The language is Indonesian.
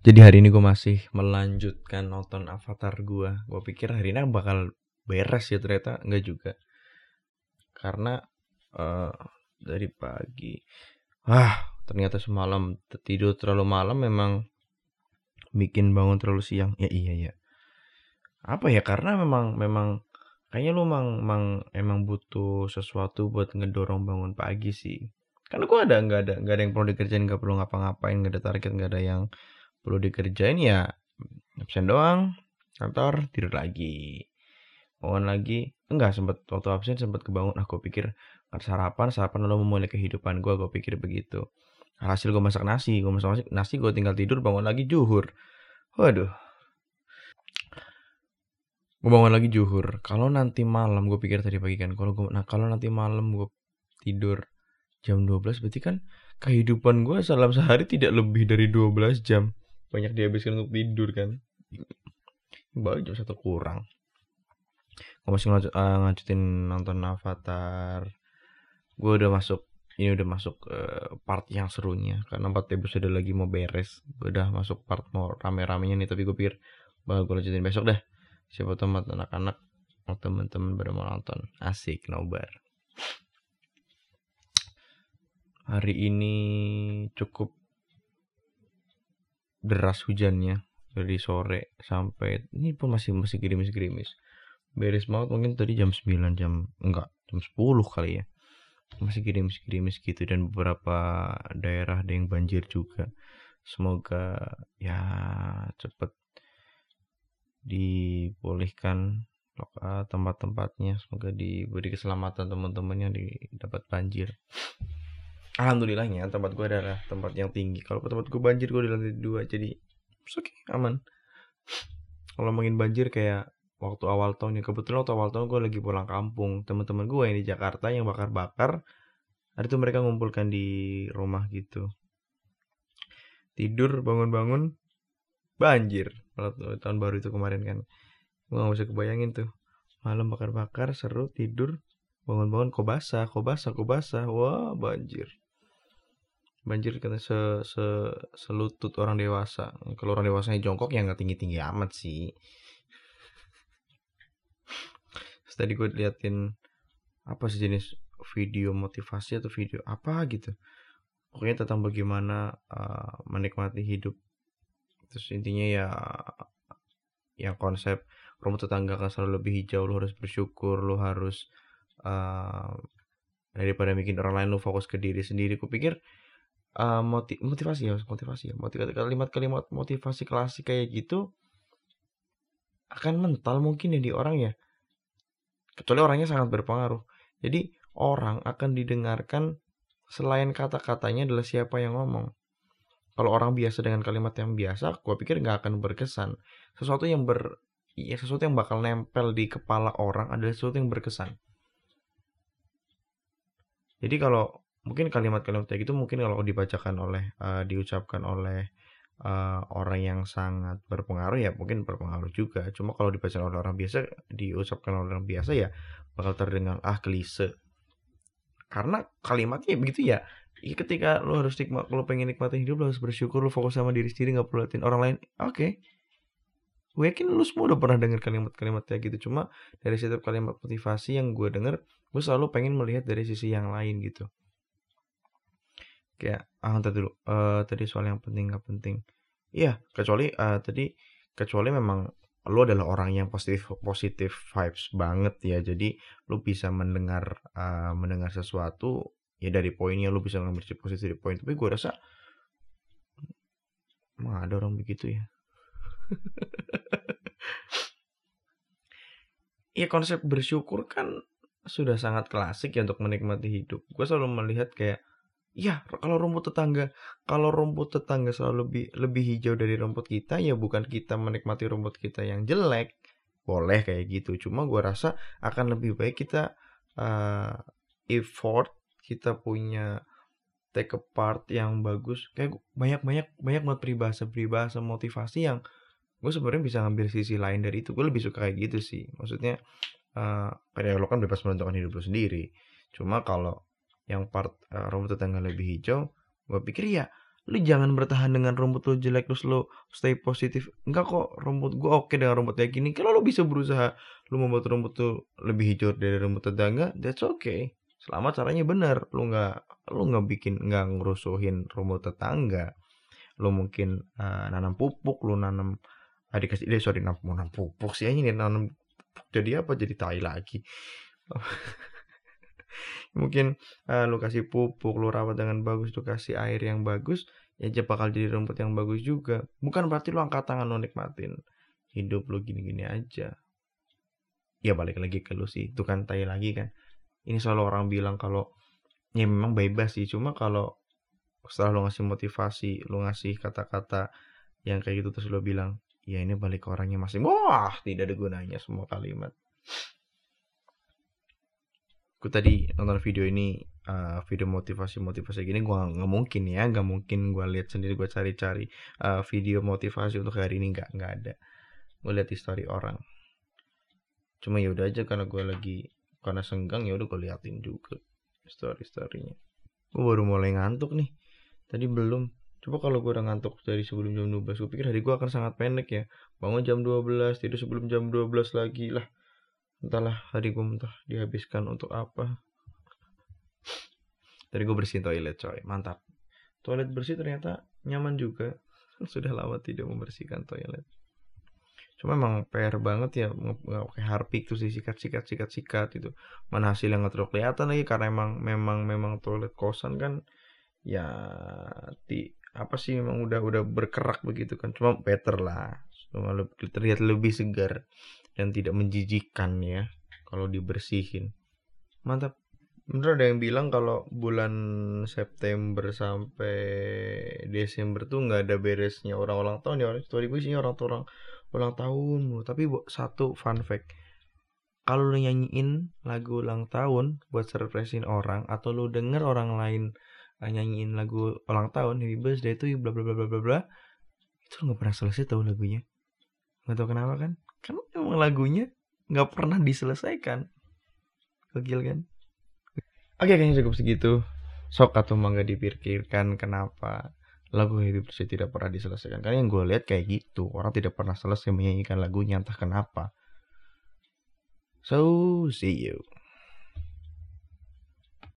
Jadi hari ini gue masih melanjutkan nonton Avatar gue. Gue pikir hari ini bakal beres ya ternyata enggak juga. Karena uh, dari pagi, ah ternyata semalam tidur terlalu malam memang bikin bangun terlalu siang. Ya iya ya. Apa ya? Karena memang memang kayaknya lu emang, emang emang butuh sesuatu buat ngedorong bangun pagi sih. Karena gue ada nggak ada nggak ada yang perlu dikerjain, nggak perlu ngapa-ngapain, nggak ada target, nggak ada yang perlu dikerjain ya absen doang kantor tidur lagi. Bangun lagi. Enggak sempat waktu absen sempat kebangun. Aku pikir sarapan sarapan lalu memulai kehidupan gue gue pikir begitu. Hasil gue masak nasi gue masak nasi, nasi gue tinggal tidur bangun lagi juhur. Waduh. Gue bangun lagi juhur. Kalau nanti malam gue pikir tadi pagi kan kalau nah kalau nanti malam gue tidur jam 12 berarti kan kehidupan gue dalam sehari tidak lebih dari 12 jam banyak dihabiskan untuk tidur kan? Baru jam satu kurang. Gue masih ngajut, uh, ngajutin nonton Avatar. Gue udah masuk ini udah masuk uh, part yang serunya. Karena empat episode lagi mau beres. Gue udah masuk part mau rame-ramenya nih tapi gue pikir bakal gue lanjutin besok deh siapa tahu anak-anak teman-teman pada mau nonton. Asik nobar. Hari ini cukup deras hujannya dari sore sampai ini pun masih masih gerimis-gerimis. Beres banget mungkin tadi jam 9 jam enggak jam 10 kali ya. Masih gerimis-gerimis gitu dan beberapa daerah ada yang banjir juga. Semoga ya cepet dipulihkan tempat-tempatnya. Semoga diberi keselamatan teman-temannya dapat banjir alhamdulillahnya tempat gue adalah tempat yang tinggi. Kalau tempat gue banjir gue di lantai dua jadi oke okay, aman. Kalau ngomongin banjir kayak waktu awal tahun ya kebetulan waktu awal tahun gue lagi pulang kampung. Teman-teman gue yang di Jakarta yang bakar-bakar hari itu mereka ngumpulkan di rumah gitu. Tidur bangun-bangun banjir. Waktu tahun baru itu kemarin kan. Gue gak bisa kebayangin tuh. Malam bakar-bakar seru tidur bangun-bangun kok basah kok basah kok basah wah banjir. Banjir kata se, se selutut orang dewasa. Kalau orang dewasanya jongkok ya nggak tinggi tinggi amat sih. Tadi gue liatin apa sih jenis video motivasi atau video apa gitu. Pokoknya tentang bagaimana uh, menikmati hidup. Terus intinya ya yang konsep rumput tetangga kan selalu lebih hijau lo harus bersyukur lo harus uh, daripada bikin orang lain lo fokus ke diri sendiri. Kupikir uh, moti motivasi ya motivasi ya. Motivasi kalimat-kalimat motivasi klasik kayak gitu akan mental mungkin ya di orang ya. Kecuali orangnya sangat berpengaruh. Jadi orang akan didengarkan selain kata-katanya adalah siapa yang ngomong. Kalau orang biasa dengan kalimat yang biasa gue pikir nggak akan berkesan. Sesuatu yang ber ya sesuatu yang bakal nempel di kepala orang adalah sesuatu yang berkesan jadi kalau mungkin kalimat-kalimat kayak gitu mungkin kalau dibacakan oleh uh, diucapkan oleh uh, orang yang sangat berpengaruh ya mungkin berpengaruh juga. Cuma kalau dibacakan oleh orang biasa diucapkan oleh orang biasa ya bakal terdengar ah klise. Karena kalimatnya begitu ya. Ya ketika lo harus nikmat lo pengen nikmatin hidup lo harus bersyukur lo fokus sama diri sendiri nggak perlu liatin orang lain. Oke. okay. Gue yakin lo semua udah pernah dengar kalimat-kalimat kayak gitu. Cuma dari setiap kalimat motivasi yang gue denger gue selalu pengen melihat dari sisi yang lain gitu. Kayak ah tadi dulu. Uh, tadi soal yang penting nggak penting. Iya kecuali uh, tadi kecuali memang lo adalah orang yang positif positif vibes banget ya. Jadi lo bisa mendengar uh, mendengar sesuatu ya dari poinnya lo bisa ngambil positif dari poin. Tapi gue rasa emang ada orang begitu ya Iya konsep bersyukur kan sudah sangat klasik ya untuk menikmati hidup. Gue selalu melihat kayak Iya, kalau rumput tetangga, kalau rumput tetangga selalu lebih lebih hijau dari rumput kita, ya bukan kita menikmati rumput kita yang jelek. Boleh kayak gitu. Cuma gue rasa akan lebih baik kita uh, effort, kita punya take part yang bagus. Kayak banyak banyak banyak banget peribahasa peribahasa motivasi yang gue sebenarnya bisa ngambil sisi lain dari itu. Gue lebih suka kayak gitu sih. Maksudnya uh, lo kan bebas menentukan hidup lo sendiri. Cuma kalau yang part uh, rumput tetangga lebih hijau gue pikir ya lu jangan bertahan dengan rambut lu jelek terus lu stay positif enggak kok rambut gua oke dengan rambut kayak gini kalau lu bisa berusaha lu membuat rambut tuh lebih hijau dari rambut tetangga that's okay selama caranya benar lu nggak lu nggak bikin nggak ngerusuhin rambut tetangga lu mungkin uh, nanam pupuk lu nanam adik kasih ide sorry nanam, nanam pupuk sih ini nanam jadi apa? Jadi tai lagi. Mungkin uh, lu kasih pupuk lu rawat dengan bagus lu kasih air yang bagus ya bakal jadi rumput yang bagus juga. Bukan berarti lu angkat tangan lu nikmatin hidup lu gini-gini aja. Ya balik lagi ke lu sih. Itu kan tai lagi kan. Ini selalu orang bilang kalau ya memang bebas sih. Cuma kalau setelah lu ngasih motivasi lu ngasih kata-kata yang kayak gitu terus lu bilang ya ini balik ke orangnya masing wah tidak ada gunanya semua kalimat. Gue tadi nonton video ini uh, video motivasi motivasi gini gue nggak mungkin ya nggak mungkin gue lihat sendiri gue cari-cari uh, video motivasi untuk hari ini nggak nggak ada. Gue lihat story orang. Cuma ya udah aja karena gue lagi karena senggang ya udah gue liatin juga story storynya gue baru mulai ngantuk nih. Tadi belum coba kalau gue udah ngantuk dari sebelum jam 12 gue pikir hari gue akan sangat pendek ya. Bangun jam 12 tidur sebelum jam 12 lagi. Lah entahlah hari gue entah dihabiskan untuk apa. Tadi gue bersihin toilet coy. Mantap. Toilet bersih ternyata nyaman juga. Sudah lama tidak membersihkan toilet. Cuma emang PR banget ya nggak pakai harpik tuh sih sikat sikat sikat sikat itu mana hasil yang nggak terlalu kelihatan lagi karena emang memang memang toilet kosan kan ya ti apa sih memang udah udah berkerak begitu kan? Cuma better lah. Cuma terlihat lebih segar dan tidak menjijikkan ya kalau dibersihin. Mantap. Bener ada yang bilang kalau bulan September sampai Desember tuh nggak ada beresnya orang ulang tahun ya story gue sih orang orang ulang tahun tapi satu fun fact kalau lu nyanyiin lagu ulang tahun buat surprisein orang atau lu denger orang lain nyanyiin lagu ulang tahun happy birthday itu bla bla bla bla bla bla. Itu nggak pernah selesai tahu lagunya. Nggak tahu kenapa kan? Kan emang lagunya nggak pernah diselesaikan. Gokil kan? Oke kayaknya cukup segitu. Sok atau mangga dipikirkan kenapa lagu Happy Birthday tidak pernah diselesaikan. Karena yang gue lihat kayak gitu orang tidak pernah selesai menyanyikan lagunya entah kenapa. So see you